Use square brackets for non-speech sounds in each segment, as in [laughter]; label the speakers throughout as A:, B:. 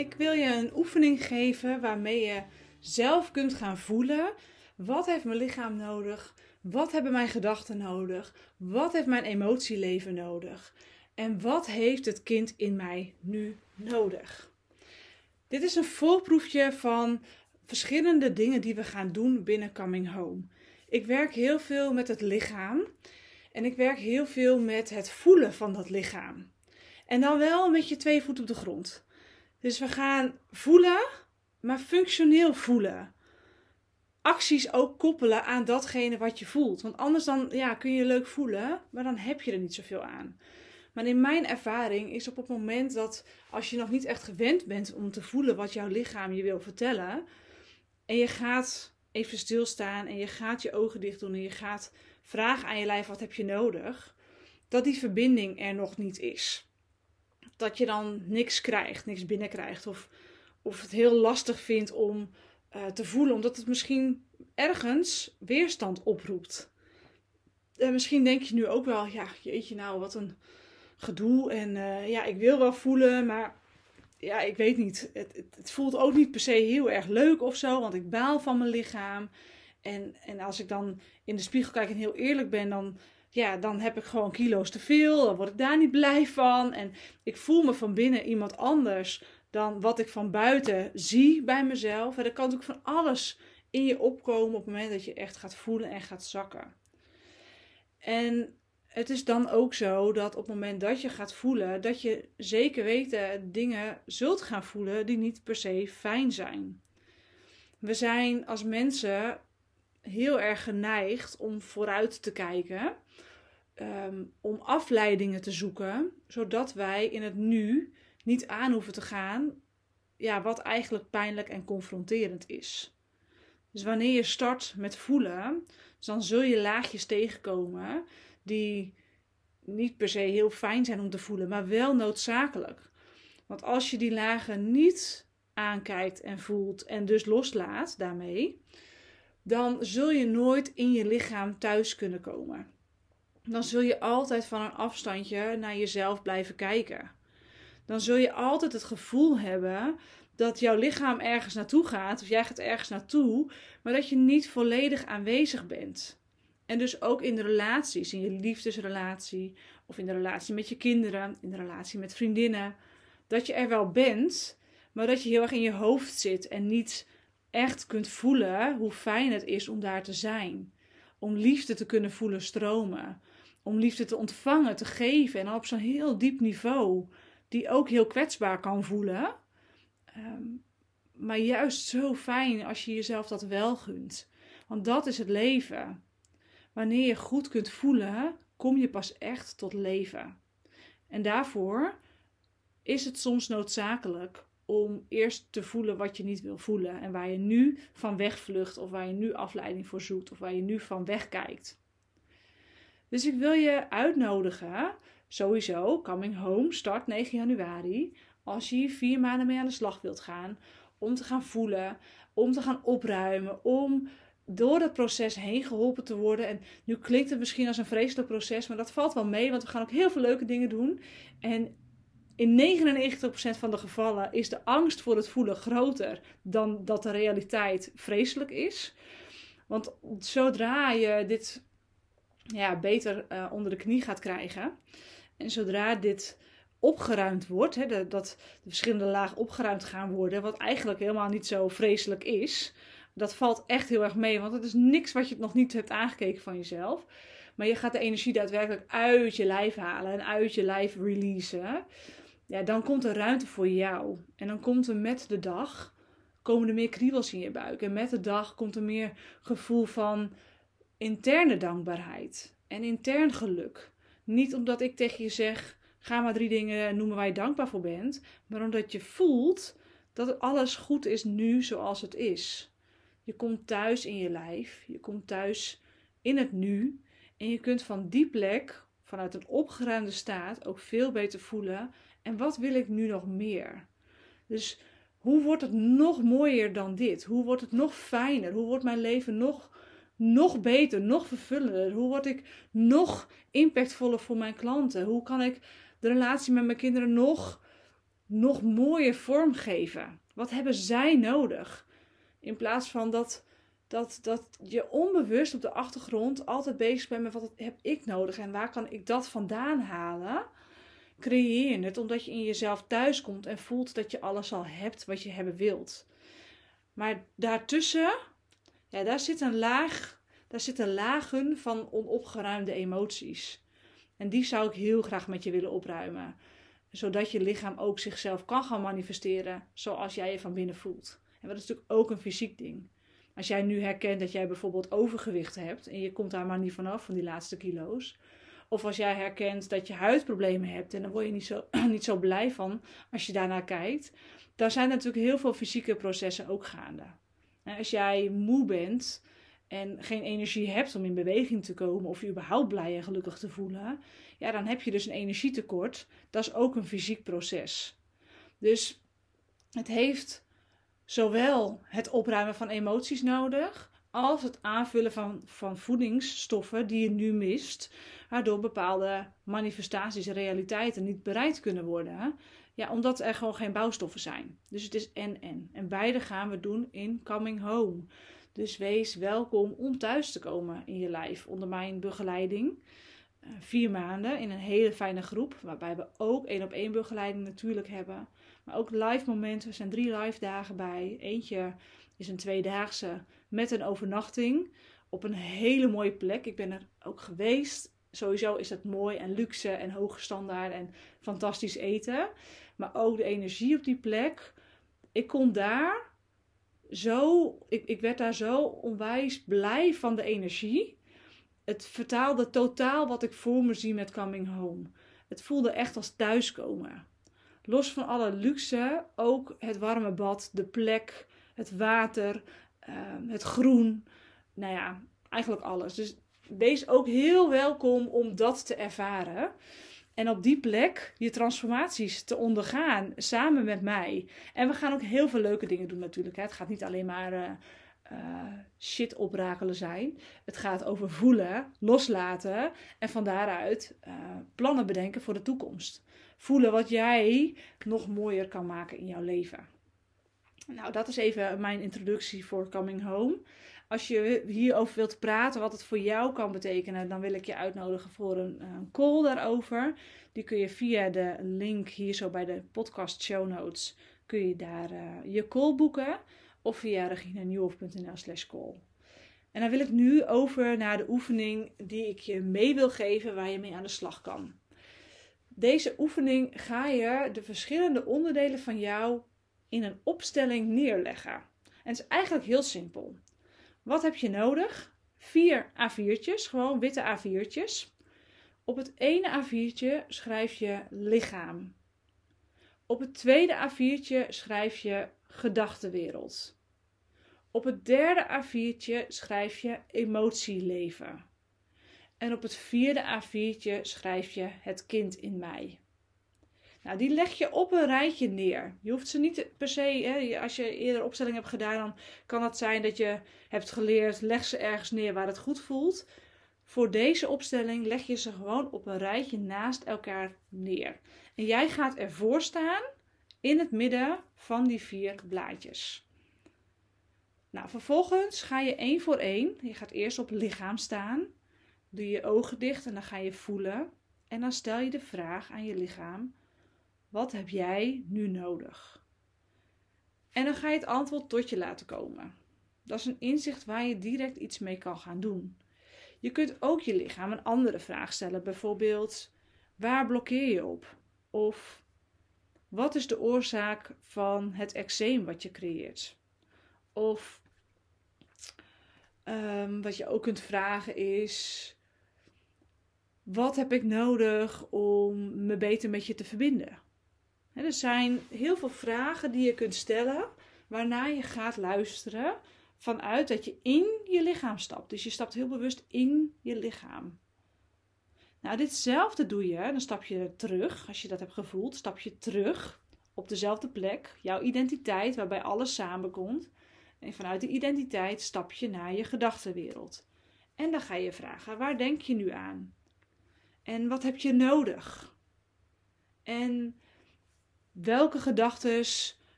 A: Ik wil je een oefening geven waarmee je zelf kunt gaan voelen. Wat heeft mijn lichaam nodig? Wat hebben mijn gedachten nodig? Wat heeft mijn emotieleven nodig? En wat heeft het kind in mij nu nodig? Dit is een voorproefje van verschillende dingen die we gaan doen binnen Coming Home. Ik werk heel veel met het lichaam en ik werk heel veel met het voelen van dat lichaam. En dan wel met je twee voeten op de grond. Dus we gaan voelen, maar functioneel voelen. Acties ook koppelen aan datgene wat je voelt. Want anders dan ja, kun je leuk voelen, maar dan heb je er niet zoveel aan. Maar in mijn ervaring is op het moment dat als je nog niet echt gewend bent om te voelen wat jouw lichaam je wil vertellen. En je gaat even stilstaan en je gaat je ogen dicht doen en je gaat vragen aan je lijf wat heb je nodig. Dat die verbinding er nog niet is dat je dan niks krijgt, niks binnenkrijgt. Of, of het heel lastig vindt om uh, te voelen, omdat het misschien ergens weerstand oproept. En misschien denk je nu ook wel, ja, jeetje nou, wat een gedoe. En uh, ja, ik wil wel voelen, maar ja, ik weet niet. Het, het, het, voelt ook niet per se heel erg leuk of zo, want ik baal van mijn lichaam. En, en als ik dan in de spiegel kijk en heel eerlijk ben, dan ja, dan heb ik gewoon kilo's te veel. Dan word ik daar niet blij van. En ik voel me van binnen iemand anders dan wat ik van buiten zie bij mezelf. En er kan natuurlijk van alles in je opkomen op het moment dat je echt gaat voelen en gaat zakken. En het is dan ook zo dat op het moment dat je gaat voelen, dat je zeker weten dingen zult gaan voelen die niet per se fijn zijn. We zijn als mensen heel erg geneigd om vooruit te kijken. Ehm, om afleidingen te zoeken, zodat wij in het nu niet aan hoeven te gaan, ja, wat eigenlijk pijnlijk en confronterend is. Dus wanneer je start met voelen, dan zul je laagjes tegenkomen die niet per se heel fijn zijn om te voelen, maar wel noodzakelijk. Want als je die lagen niet aankijkt en voelt en dus loslaat daarmee, dan zul je nooit in je lichaam thuis kunnen komen dan zul je altijd van een afstandje naar jezelf blijven kijken. Dan zul je altijd het gevoel hebben dat jouw lichaam ergens naartoe gaat, of jij gaat ergens naartoe, maar dat je niet volledig aanwezig bent. En dus ook in de relaties, in je liefdesrelatie, of in de relatie met je kinderen, in de relatie met vriendinnen, dat je er wel bent, maar dat je heel erg in je hoofd zit en niet echt kunt voelen hoe fijn het is om daar te zijn. Om liefde te kunnen voelen stromen om liefde te ontvangen, te geven. En op zo'n heel diep niveau, die ook heel kwetsbaar kan voelen. Ehm, maar juist zo fijn als je jezelf dat wel gunt. Want dat is het leven. Wanneer je goed kunt voelen, kom je pas echt tot leven. En daarvoor is het soms noodzakelijk om eerst te voelen wat je niet wil voelen. En waar je nu van wegvlucht, of waar je nu afleiding voor zoekt, of waar je nu van wegkijkt. Dus ik wil je uitnodigen, sowieso, Coming Home start 9 januari. Als je hier vier maanden mee aan de slag wilt gaan, om te gaan voelen, om te gaan opruimen, om door het proces heen geholpen te worden. En nu klinkt het misschien als een vreselijk proces, maar dat valt wel mee, want we gaan ook heel veel leuke dingen doen. En in 99% van de gevallen is de angst voor het voelen groter dan dat de realiteit vreselijk is. Want zodra je dit ja, beter uh, onder de knie gaat krijgen. En zodra dit opgeruimd wordt, hè, dat de verschillende lagen opgeruimd gaan worden, wat eigenlijk helemaal niet zo vreselijk is, dat valt echt heel erg mee, want het is niks wat je nog niet hebt aangekeken van jezelf. Maar je gaat de energie daadwerkelijk uit je lijf halen en uit je lijf releasen. Ja, dan komt er ruimte voor jou. En dan komt er met de dag komen er meer kriebels in je buik. En met de dag komt er meer gevoel van interne dankbaarheid en intern geluk. Niet omdat ik tegen je zeg: ga maar drie dingen noemen waar je dankbaar voor bent, maar omdat je voelt dat alles goed is nu zoals het is. Je komt thuis in je lijf, je komt thuis in het nu en je kunt van die plek, vanuit een opgeruimde staat, ook veel beter voelen. En wat wil ik nu nog meer? Dus hoe wordt het nog mooier dan dit? Hoe wordt het nog fijner? Hoe wordt mijn leven nog nog beter, nog vervullender? Hoe word ik nog impactvoller voor mijn klanten? Hoe kan ik de relatie met mijn kinderen nog nog mooier vormgeven? Wat hebben zij nodig? In plaats van dat, dat, dat je onbewust op de achtergrond altijd bezig bent met wat heb ik nodig en waar kan ik dat vandaan halen. Creëer het omdat je in jezelf thuis komt en voelt dat je alles al hebt wat je hebben wilt. Maar daartussen, ja, daar zit een laag, daar zitten lagen van onopgeruimde emoties. En die zou ik heel graag met je willen opruimen. Zodat je lichaam ook zichzelf kan gaan manifesteren zoals jij je van binnen voelt. En dat is natuurlijk ook een fysiek ding. Als jij nu herkent dat jij bijvoorbeeld overgewicht hebt en je komt daar maar niet vanaf van die laatste kilo's. Of als jij herkent dat je huidproblemen hebt en dan word je niet zo, [clears throat] niet zo blij van als je daarnaar kijkt. Dan zijn natuurlijk heel veel fysieke processen ook gaande. Als jij moe bent en geen energie hebt om in beweging te komen of je überhaupt blij en gelukkig te voelen, ja, dan heb je dus een energietekort. Dat is ook een fysiek proces. Dus het heeft zowel het opruimen van emoties nodig, als het aanvullen van, van voedingsstoffen die je nu mist, waardoor bepaalde manifestaties en realiteiten niet bereikt kunnen worden. Ja, omdat er gewoon geen bouwstoffen zijn. Dus het is en-en. En beide gaan we doen in Coming Home. Dus wees welkom om thuis te komen in je lijf onder mijn begeleiding. Uh, vier maanden in een hele fijne groep, waarbij we ook één op één begeleiding natuurlijk hebben. Maar ook live momenten. Er zijn drie live dagen bij. Eentje is een tweedaagse met een overnachting op een hele mooie plek. Ik ben er ook geweest. Sowieso is het mooi en luxe en hoge standaard en fantastisch eten. Maar ook de energie op die plek. Ik kon daar zo, ik, ik werd daar zo onwijs blij van de energie. Het vertaalde totaal wat ik voor me zie met Coming Home. Het voelde echt als thuiskomen. Los van alle luxe, ook het warme bad, de plek, het water, ehm, het groen. Nou ja, eigenlijk alles. Dus wees ook heel welkom om dat te ervaren. En op die plek je transformaties te ondergaan samen met mij. En we gaan ook heel veel leuke dingen doen natuurlijk. Hè. Het gaat niet alleen maar uh, uh, shit oprakelen zijn. Het gaat over voelen, loslaten en van daaruit uh, plannen bedenken voor de toekomst. Voelen wat jij nog mooier kan maken in jouw leven. Nou, dat is even mijn introductie voor Coming Home. Als je hierover wilt praten, wat het voor jou kan betekenen, dan wil ik je uitnodigen voor een, een call daarover. Die kun je via de link hier zo bij de podcast show notes, kun je daar uh, je call boeken. Of via reginanieuwhof.nl slash call. En dan wil ik nu over naar de oefening die ik je mee wil geven, waar je mee aan de slag kan. Deze oefening ga je de verschillende onderdelen van jou in een opstelling neerleggen. En het is eigenlijk heel simpel. Wat heb je nodig? Vier A4'tjes, gewoon witte A4'tjes. Op het ene A4'tje schrijf je lichaam. Op het tweede A4'tje schrijf je gedachtenwereld. Op het derde A4'tje schrijf je emotieleven. En op het vierde A4'tje schrijf je het kind in mij. Nou, die leg je op een rijtje neer. Je hoeft ze niet per se, hè, als je eerder opstelling hebt gedaan, dan kan het zijn dat je hebt geleerd, leg ze ergens neer waar het goed voelt. Voor deze opstelling leg je ze gewoon op een rijtje naast elkaar neer. En jij gaat ervoor staan in het midden van die vier blaadjes. Nou, vervolgens ga je één voor één. Je gaat eerst op lichaam staan. Doe je ogen dicht en dan ga je voelen. En dan stel je de vraag aan je lichaam: wat heb jij nu nodig? En dan ga je het antwoord tot je laten komen. Dat is een inzicht waar je direct iets mee kan gaan doen. Je kunt ook je lichaam een andere vraag stellen, bijvoorbeeld: waar blokkeer je op? Of wat is de oorzaak van het eczeem wat je creëert? Of um, wat je ook kunt vragen is: wat heb ik nodig om me beter met je te verbinden? Er zijn heel veel vragen die je kunt stellen, waarna je gaat luisteren vanuit dat je in je lichaam stapt. Dus je stapt heel bewust in je lichaam. Nou, ditzelfde doe je. Dan stap je terug, als je dat hebt gevoeld, stap je terug op dezelfde plek, jouw identiteit, waarbij alles samenkomt. En vanuit die identiteit stap je naar je gedachtenwereld. En dan ga je vragen: waar denk je nu aan? En wat heb je nodig? En welke gedachten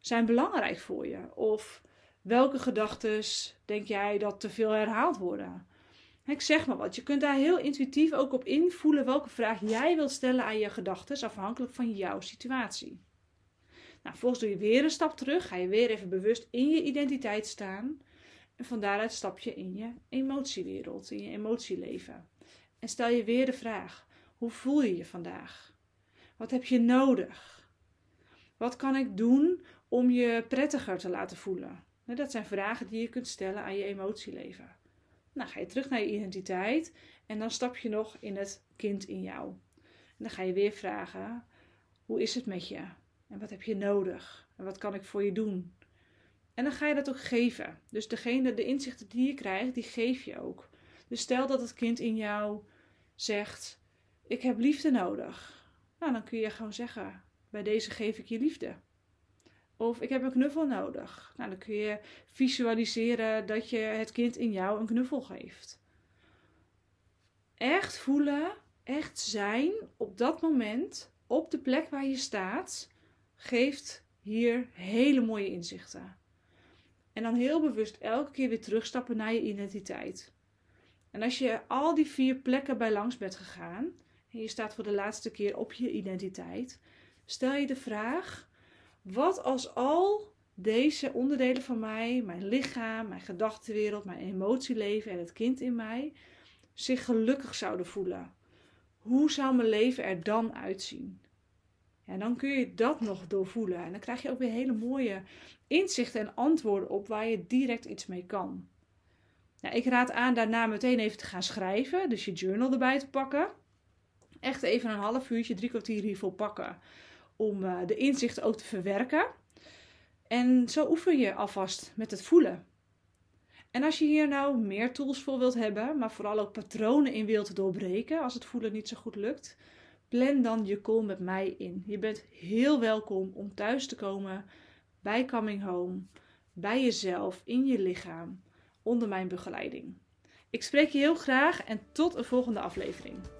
A: zijn belangrijk voor je? Of welke gedachten denk jij dat te veel herhaald worden? Ik zeg maar wat. Je kunt daar heel intuïtief ook op invoelen welke vraag jij wilt stellen aan je gedachten, afhankelijk van jouw situatie. Nou, vervolgens doe je weer een stap terug. Ga je weer even bewust in je identiteit staan. En van daaruit stap je in je emotiewereld, in je emotieleven. En stel je weer de vraag: hoe voel je je vandaag? Wat heb je nodig? Wat kan ik doen om je prettiger te laten voelen? Nou, dat zijn vragen die je kunt stellen aan je emotieleven. Nou, ga je terug naar je identiteit en dan stap je nog in het kind in jou. En dan ga je weer vragen: hoe is het met je? En wat heb je nodig? En wat kan ik voor je doen? En dan ga je dat ook geven. Dus degene, de inzichten die je krijgt, die geef je ook. Dus stel dat het kind in jou zegt: Ik heb liefde nodig. Nou, dan kun je gewoon zeggen: Bij deze geef ik je liefde. Of ik heb een knuffel nodig. Nou, dan kun je visualiseren dat je het kind in jou een knuffel geeft. Echt voelen, echt zijn op dat moment, op de plek waar je staat, geeft hier hele mooie inzichten. En dan heel bewust elke keer weer terugstappen naar je identiteit. En als je al die vier plekken bij langs bent gegaan en je staat voor de laatste keer op je identiteit, stel je de vraag: wat als al deze onderdelen van mij, mijn lichaam, mijn gedachtenwereld, mijn emotieleven en het kind in mij, zich gelukkig zouden voelen? Hoe zou mijn leven er dan uitzien? En dan kun je dat nog doorvoelen. En dan krijg je ook weer hele mooie inzichten en antwoorden op waar je direct iets mee kan. Nou, ik raad aan daarna meteen even te gaan schrijven. Dus je journal erbij te pakken. Echt even een half uurtje, drie kwartier hiervoor pakken. Om uh, de inzichten ook te verwerken. En zo oefen je alvast met het voelen. En als je hier nou meer tools voor wilt hebben, maar vooral ook patronen in wilt doorbreken als het voelen niet zo goed lukt, plan dan je call met mij in. Je bent heel welkom om thuis te komen bij Coming Home, bij jezelf, in je lichaam, onder mijn begeleiding. Ik spreek je heel graag en tot een volgende aflevering.